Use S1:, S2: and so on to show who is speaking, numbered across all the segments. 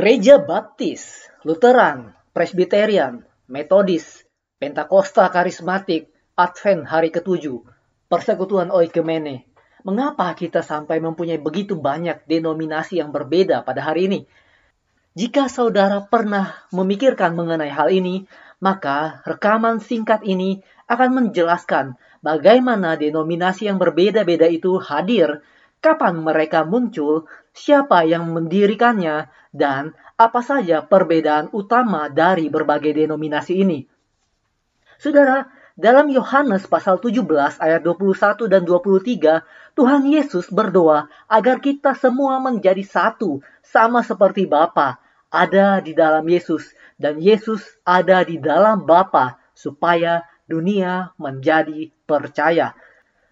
S1: Gereja Baptis, Lutheran, Presbyterian, Metodis, Pentakosta Karismatik, Advent hari ketujuh, Persekutuan Oikumene. Mengapa kita sampai mempunyai begitu banyak denominasi yang berbeda pada hari ini? Jika saudara pernah memikirkan mengenai hal ini, maka rekaman singkat ini akan menjelaskan bagaimana denominasi yang berbeda-beda itu hadir, kapan mereka muncul, siapa yang mendirikannya, dan apa saja perbedaan utama dari berbagai denominasi ini. Saudara, dalam Yohanes pasal 17 ayat 21 dan 23, Tuhan Yesus berdoa agar kita semua menjadi satu, sama seperti Bapa ada di dalam Yesus dan Yesus ada di dalam Bapa supaya dunia menjadi percaya.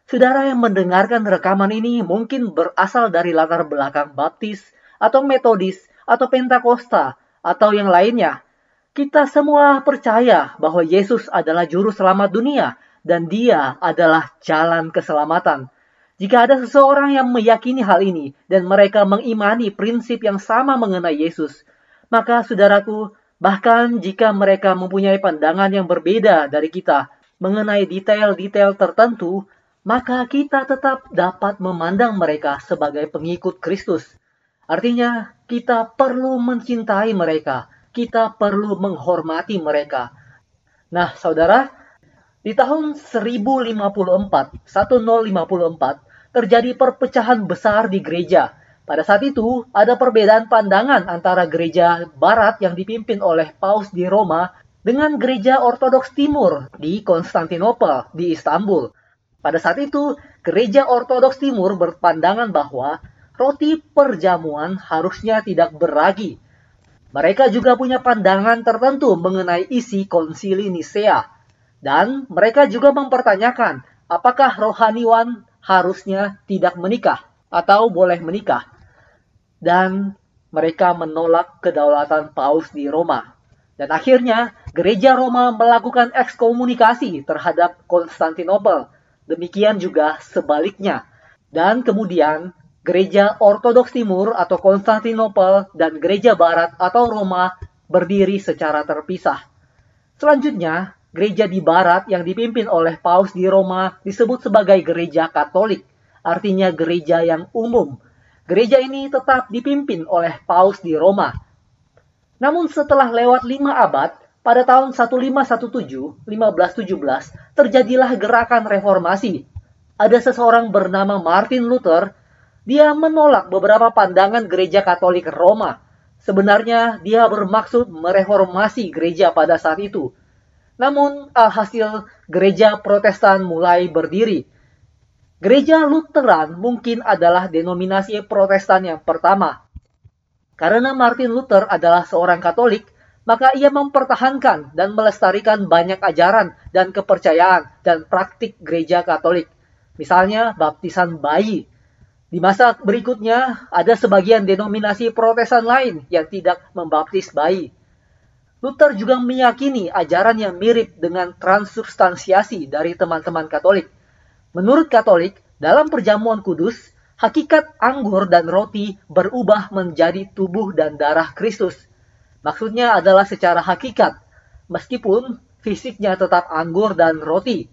S1: Saudara yang mendengarkan rekaman ini mungkin berasal dari latar belakang baptis atau metodis atau Pentakosta atau yang lainnya. Kita semua percaya bahwa Yesus adalah juru selamat dunia dan dia adalah jalan keselamatan. Jika ada seseorang yang meyakini hal ini dan mereka mengimani prinsip yang sama mengenai Yesus, maka saudaraku, bahkan jika mereka mempunyai pandangan yang berbeda dari kita mengenai detail-detail tertentu, maka kita tetap dapat memandang mereka sebagai pengikut Kristus. Artinya, kita perlu mencintai mereka, kita perlu menghormati mereka. Nah, saudara, di tahun 1054, 1054, terjadi perpecahan besar di gereja. Pada saat itu, ada perbedaan pandangan antara gereja barat yang dipimpin oleh Paus di Roma dengan gereja Ortodoks Timur di Konstantinopel, di Istanbul. Pada saat itu, gereja Ortodoks Timur berpandangan bahwa roti perjamuan harusnya tidak beragi. Mereka juga punya pandangan tertentu mengenai isi konsili Nisea. Dan mereka juga mempertanyakan apakah rohaniwan harusnya tidak menikah atau boleh menikah. Dan mereka menolak kedaulatan Paus di Roma. Dan akhirnya gereja Roma melakukan ekskomunikasi terhadap Konstantinopel. Demikian juga sebaliknya. Dan kemudian Gereja Ortodoks Timur atau Konstantinopel dan Gereja Barat atau Roma berdiri secara terpisah. Selanjutnya, gereja di barat yang dipimpin oleh Paus di Roma disebut sebagai gereja Katolik, artinya gereja yang umum. Gereja ini tetap dipimpin oleh Paus di Roma. Namun setelah lewat lima abad, pada tahun 1517, 1517, terjadilah gerakan reformasi. Ada seseorang bernama Martin Luther dia menolak beberapa pandangan gereja Katolik Roma. Sebenarnya dia bermaksud mereformasi gereja pada saat itu. Namun alhasil gereja Protestan mulai berdiri. Gereja Lutheran mungkin adalah denominasi Protestan yang pertama. Karena Martin Luther adalah seorang Katolik, maka ia mempertahankan dan melestarikan banyak ajaran dan kepercayaan dan praktik gereja Katolik. Misalnya baptisan bayi, di masa berikutnya, ada sebagian denominasi protesan lain yang tidak membaptis bayi. Luther juga meyakini ajaran yang mirip dengan transubstansiasi dari teman-teman Katolik. Menurut Katolik, dalam perjamuan kudus, hakikat anggur dan roti berubah menjadi tubuh dan darah Kristus. Maksudnya adalah secara hakikat, meskipun fisiknya tetap anggur dan roti.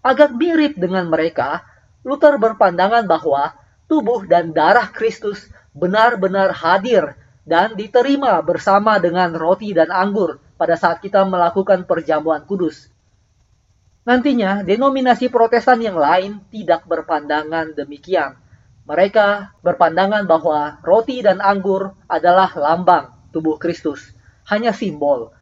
S1: Agak mirip dengan mereka, Luther berpandangan bahwa tubuh dan darah Kristus benar-benar hadir dan diterima bersama dengan roti dan anggur pada saat kita melakukan perjamuan kudus. Nantinya, denominasi protestan yang lain tidak berpandangan demikian. Mereka berpandangan bahwa roti dan anggur adalah lambang tubuh Kristus, hanya simbol.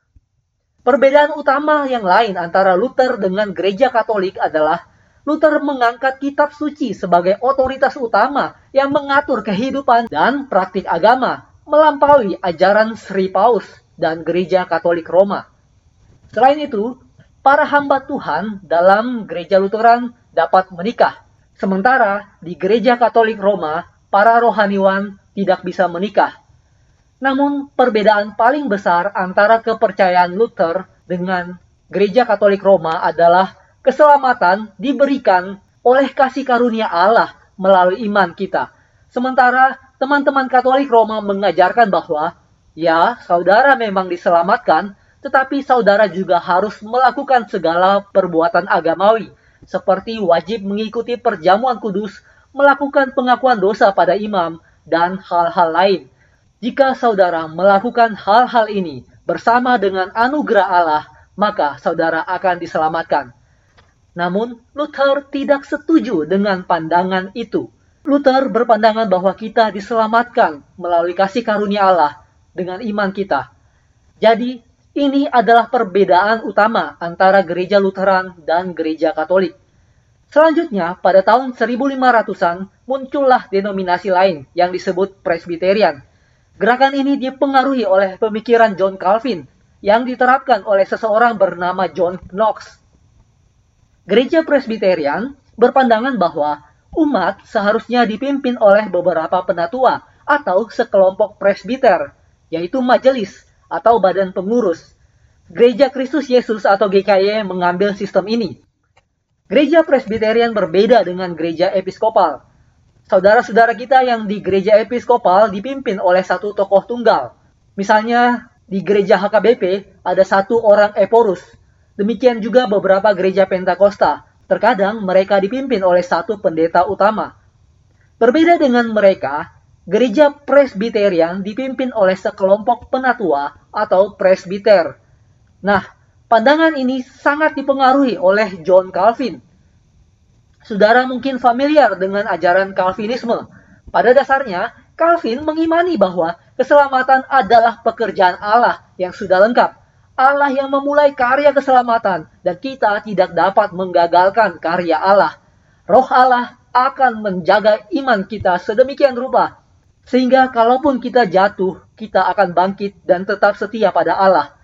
S1: Perbedaan utama yang lain antara Luther dengan gereja Katolik adalah Luther mengangkat kitab suci sebagai otoritas utama yang mengatur kehidupan dan praktik agama melampaui ajaran Sri Paus dan Gereja Katolik Roma. Selain itu, para hamba Tuhan dalam gereja Lutheran dapat menikah. Sementara di gereja Katolik Roma, para rohaniwan tidak bisa menikah. Namun, perbedaan paling besar antara kepercayaan Luther dengan gereja Katolik Roma adalah keselamatan diberikan oleh kasih karunia Allah melalui iman kita. Sementara teman-teman Katolik Roma mengajarkan bahwa Ya, saudara memang diselamatkan, tetapi saudara juga harus melakukan segala perbuatan agamawi, seperti wajib mengikuti perjamuan kudus, melakukan pengakuan dosa pada imam, dan hal-hal lain. Jika saudara melakukan hal-hal ini bersama dengan anugerah Allah, maka saudara akan diselamatkan. Namun, Luther tidak setuju dengan pandangan itu. Luther berpandangan bahwa kita diselamatkan melalui kasih karunia Allah dengan iman kita. Jadi, ini adalah perbedaan utama antara gereja Lutheran dan gereja Katolik. Selanjutnya, pada tahun 1500-an, muncullah denominasi lain yang disebut Presbyterian. Gerakan ini dipengaruhi oleh pemikiran John Calvin yang diterapkan oleh seseorang bernama John Knox. Gereja Presbyterian berpandangan bahwa umat seharusnya dipimpin oleh beberapa penatua atau sekelompok presbiter, yaitu majelis atau badan pengurus. Gereja Kristus Yesus atau GKY mengambil sistem ini. Gereja Presbyterian berbeda dengan gereja episkopal. Saudara-saudara kita yang di gereja episkopal dipimpin oleh satu tokoh tunggal. Misalnya di gereja HKBP ada satu orang eporus Demikian juga beberapa gereja Pentakosta. Terkadang mereka dipimpin oleh satu pendeta utama. Berbeda dengan mereka, gereja Presbyterian dipimpin oleh sekelompok penatua atau presbiter. Nah, pandangan ini sangat dipengaruhi oleh John Calvin. Saudara mungkin familiar dengan ajaran Calvinisme. Pada dasarnya, Calvin mengimani bahwa keselamatan adalah pekerjaan Allah yang sudah lengkap Allah yang memulai karya keselamatan dan kita tidak dapat menggagalkan karya Allah. Roh Allah akan menjaga iman kita sedemikian rupa sehingga kalaupun kita jatuh, kita akan bangkit dan tetap setia pada Allah.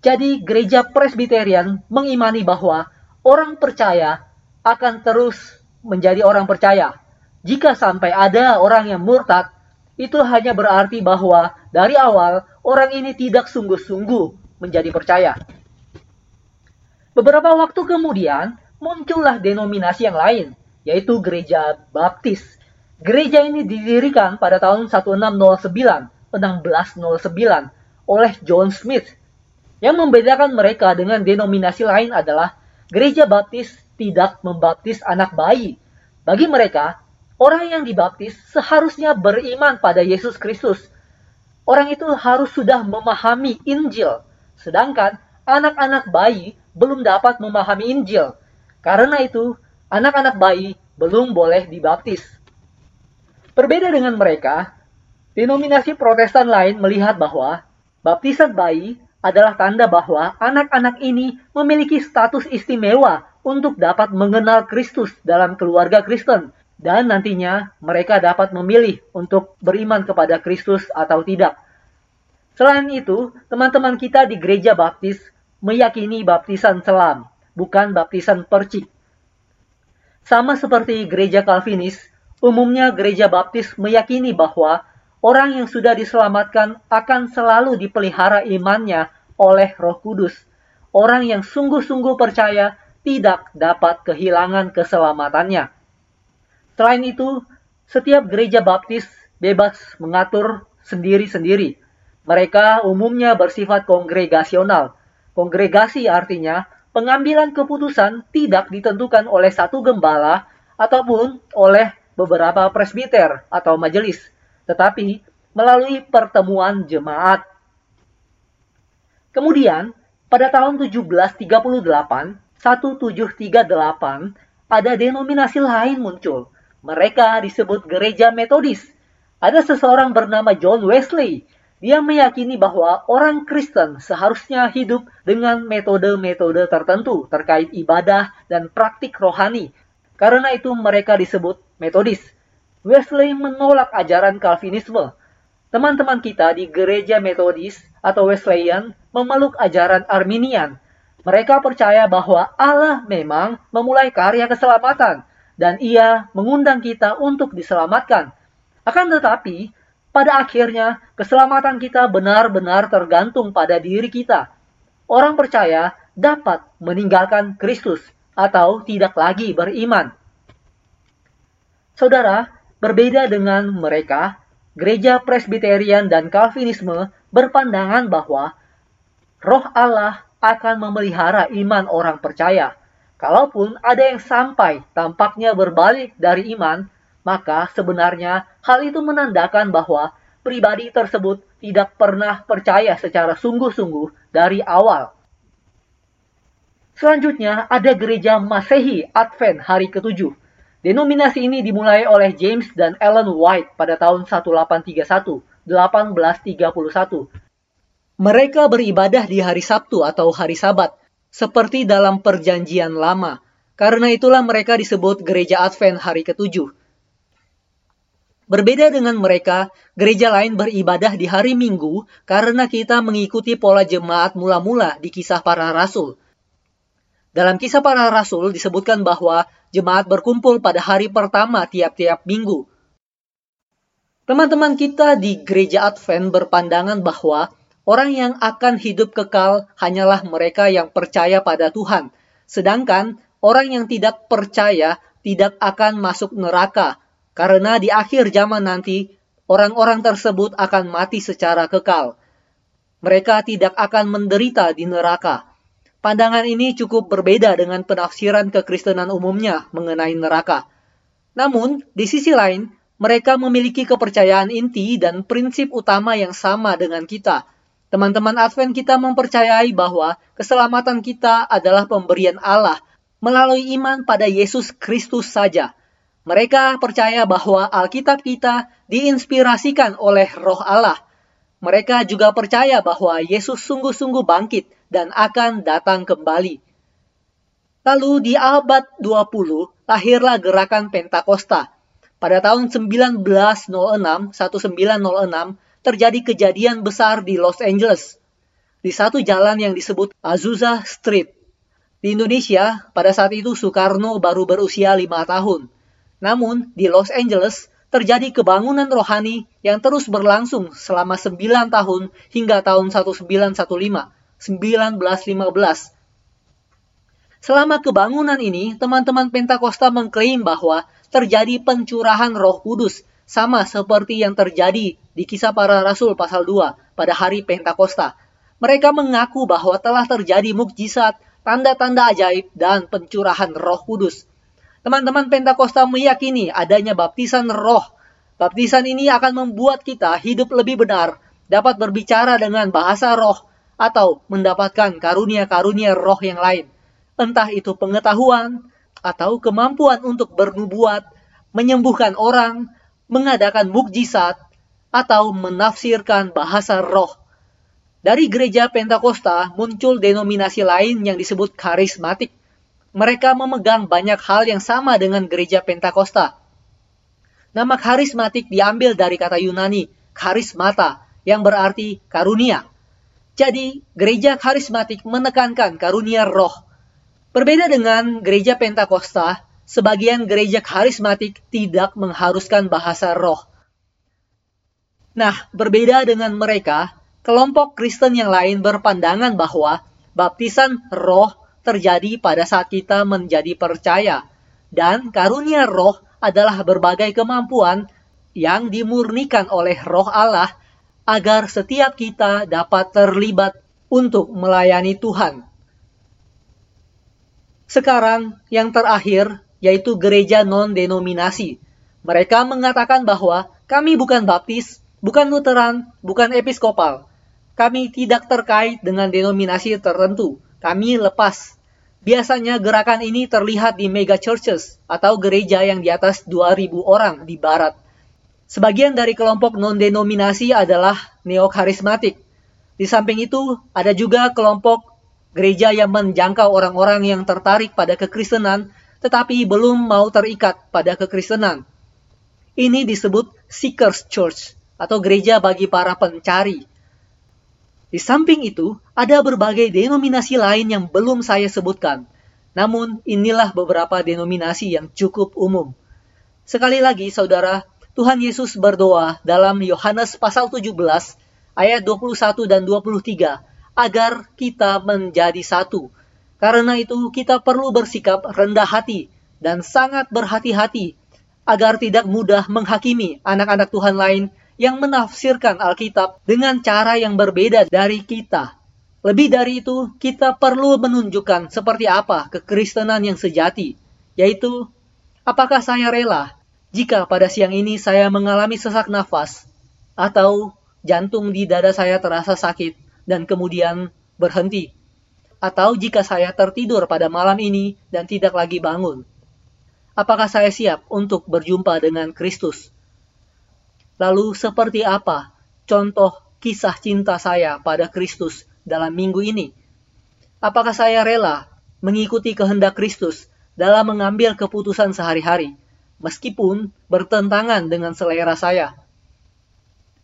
S1: Jadi gereja Presbyterian mengimani bahwa orang percaya akan terus menjadi orang percaya. Jika sampai ada orang yang murtad, itu hanya berarti bahwa dari awal orang ini tidak sungguh-sungguh menjadi percaya. Beberapa waktu kemudian, muncullah denominasi yang lain, yaitu gereja baptis. Gereja ini didirikan pada tahun 1609, 1609 oleh John Smith. Yang membedakan mereka dengan denominasi lain adalah gereja baptis tidak membaptis anak bayi. Bagi mereka, orang yang dibaptis seharusnya beriman pada Yesus Kristus. Orang itu harus sudah memahami Injil, Sedangkan anak-anak bayi belum dapat memahami Injil. Karena itu, anak-anak bayi belum boleh dibaptis. Berbeda dengan mereka, denominasi Protestan lain melihat bahwa baptisan bayi adalah tanda bahwa anak-anak ini memiliki status istimewa untuk dapat mengenal Kristus dalam keluarga Kristen dan nantinya mereka dapat memilih untuk beriman kepada Kristus atau tidak. Selain itu, teman-teman kita di gereja baptis meyakini baptisan selam, bukan baptisan percik. Sama seperti gereja Calvinis, umumnya gereja baptis meyakini bahwa orang yang sudah diselamatkan akan selalu dipelihara imannya oleh roh kudus. Orang yang sungguh-sungguh percaya tidak dapat kehilangan keselamatannya. Selain itu, setiap gereja baptis bebas mengatur sendiri-sendiri mereka umumnya bersifat kongregasional. Kongregasi artinya pengambilan keputusan tidak ditentukan oleh satu gembala ataupun oleh beberapa presbiter atau majelis, tetapi melalui pertemuan jemaat. Kemudian, pada tahun 1738, 1738, ada denominasi lain muncul. Mereka disebut gereja metodis. Ada seseorang bernama John Wesley dia meyakini bahwa orang Kristen seharusnya hidup dengan metode-metode tertentu terkait ibadah dan praktik rohani. Karena itu mereka disebut metodis. Wesley menolak ajaran Calvinisme. Teman-teman kita di gereja metodis atau Wesleyan memeluk ajaran Arminian. Mereka percaya bahwa Allah memang memulai karya keselamatan dan ia mengundang kita untuk diselamatkan. Akan tetapi, pada akhirnya, keselamatan kita benar-benar tergantung pada diri kita. Orang percaya dapat meninggalkan Kristus atau tidak lagi beriman. Saudara, berbeda dengan mereka, gereja Presbyterian dan Calvinisme berpandangan bahwa roh Allah akan memelihara iman orang percaya. Kalaupun ada yang sampai tampaknya berbalik dari iman, maka sebenarnya hal itu menandakan bahwa pribadi tersebut tidak pernah percaya secara sungguh-sungguh dari awal. Selanjutnya ada gereja Masehi Advent hari ketujuh Denominasi ini dimulai oleh James dan Ellen White pada tahun 1831, 1831. Mereka beribadah di hari Sabtu atau hari Sabat, seperti dalam perjanjian lama. Karena itulah mereka disebut gereja Advent hari ketujuh. Berbeda dengan mereka, gereja lain beribadah di hari Minggu karena kita mengikuti pola jemaat mula-mula di kisah para rasul. Dalam kisah para rasul disebutkan bahwa jemaat berkumpul pada hari pertama tiap-tiap minggu. Teman-teman kita di gereja Advent berpandangan bahwa orang yang akan hidup kekal hanyalah mereka yang percaya pada Tuhan, sedangkan orang yang tidak percaya tidak akan masuk neraka, karena di akhir zaman nanti orang-orang tersebut akan mati secara kekal. Mereka tidak akan menderita di neraka. Pandangan ini cukup berbeda dengan penafsiran kekristenan umumnya mengenai neraka. Namun, di sisi lain, mereka memiliki kepercayaan inti dan prinsip utama yang sama dengan kita. Teman-teman Advent kita mempercayai bahwa keselamatan kita adalah pemberian Allah melalui iman pada Yesus Kristus saja. Mereka percaya bahwa Alkitab kita diinspirasikan oleh Roh Allah. Mereka juga percaya bahwa Yesus sungguh-sungguh bangkit dan akan datang kembali. Lalu di abad 20 lahirlah gerakan Pentakosta. Pada tahun 1906, 1906 terjadi kejadian besar di Los Angeles. Di satu jalan yang disebut Azusa Street. Di Indonesia, pada saat itu Soekarno baru berusia lima tahun. Namun, di Los Angeles, terjadi kebangunan rohani yang terus berlangsung selama 9 tahun hingga tahun 1915. 1915. Selama kebangunan ini, teman-teman Pentakosta mengklaim bahwa terjadi pencurahan Roh Kudus sama seperti yang terjadi di Kisah Para Rasul pasal 2 pada hari Pentakosta. Mereka mengaku bahwa telah terjadi mukjizat, tanda-tanda ajaib, dan pencurahan Roh Kudus. Teman-teman Pentakosta meyakini adanya baptisan roh. Baptisan ini akan membuat kita hidup lebih benar, dapat berbicara dengan bahasa roh, atau mendapatkan karunia-karunia roh yang lain. Entah itu pengetahuan atau kemampuan untuk bernubuat, menyembuhkan orang, mengadakan mukjizat, atau menafsirkan bahasa roh. Dari gereja Pentakosta muncul denominasi lain yang disebut karismatik. Mereka memegang banyak hal yang sama dengan gereja Pentakosta. Nama karismatik diambil dari kata Yunani, karismata, yang berarti karunia. Jadi, gereja karismatik menekankan karunia roh. Berbeda dengan gereja Pentakosta, sebagian gereja karismatik tidak mengharuskan bahasa roh. Nah, berbeda dengan mereka, kelompok Kristen yang lain berpandangan bahwa baptisan roh terjadi pada saat kita menjadi percaya, dan karunia roh adalah berbagai kemampuan yang dimurnikan oleh roh Allah agar setiap kita dapat terlibat untuk melayani Tuhan. Sekarang, yang terakhir yaitu gereja non-denominasi. Mereka mengatakan bahwa kami bukan baptis, bukan Lutheran, bukan episkopal. Kami tidak terkait dengan denominasi tertentu. Kami lepas. Biasanya gerakan ini terlihat di mega churches atau gereja yang di atas 2000 orang di barat. Sebagian dari kelompok non-denominasi adalah neokarismatik. Di samping itu, ada juga kelompok gereja yang menjangkau orang-orang yang tertarik pada kekristenan tetapi belum mau terikat pada kekristenan. Ini disebut Seekers Church atau gereja bagi para pencari. Di samping itu, ada berbagai denominasi lain yang belum saya sebutkan. Namun, inilah beberapa denominasi yang cukup umum. Sekali lagi, saudara, Tuhan Yesus berdoa dalam Yohanes pasal 17 ayat 21 dan 23 agar kita menjadi satu. Karena itu kita perlu bersikap rendah hati dan sangat berhati-hati agar tidak mudah menghakimi anak-anak Tuhan lain yang menafsirkan Alkitab dengan cara yang berbeda dari kita. Lebih dari itu, kita perlu menunjukkan seperti apa kekristenan yang sejati, yaitu apakah saya rela jika pada siang ini saya mengalami sesak nafas atau jantung di dada saya terasa sakit dan kemudian berhenti. Atau jika saya tertidur pada malam ini dan tidak lagi bangun. Apakah saya siap untuk berjumpa dengan Kristus? Lalu seperti apa contoh kisah cinta saya pada Kristus dalam minggu ini? Apakah saya rela mengikuti kehendak Kristus dalam mengambil keputusan sehari-hari, meskipun bertentangan dengan selera saya?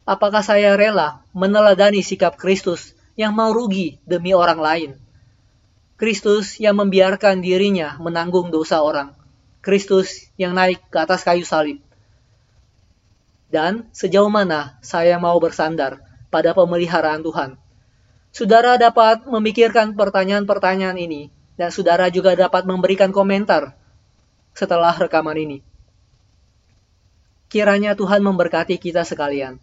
S1: Apakah saya rela meneladani sikap Kristus yang mau rugi demi orang lain? Kristus yang membiarkan dirinya menanggung dosa orang. Kristus yang naik ke atas kayu salib dan sejauh mana saya mau bersandar pada pemeliharaan Tuhan. Saudara dapat memikirkan pertanyaan-pertanyaan ini, dan saudara juga dapat memberikan komentar setelah rekaman ini. Kiranya Tuhan memberkati kita sekalian.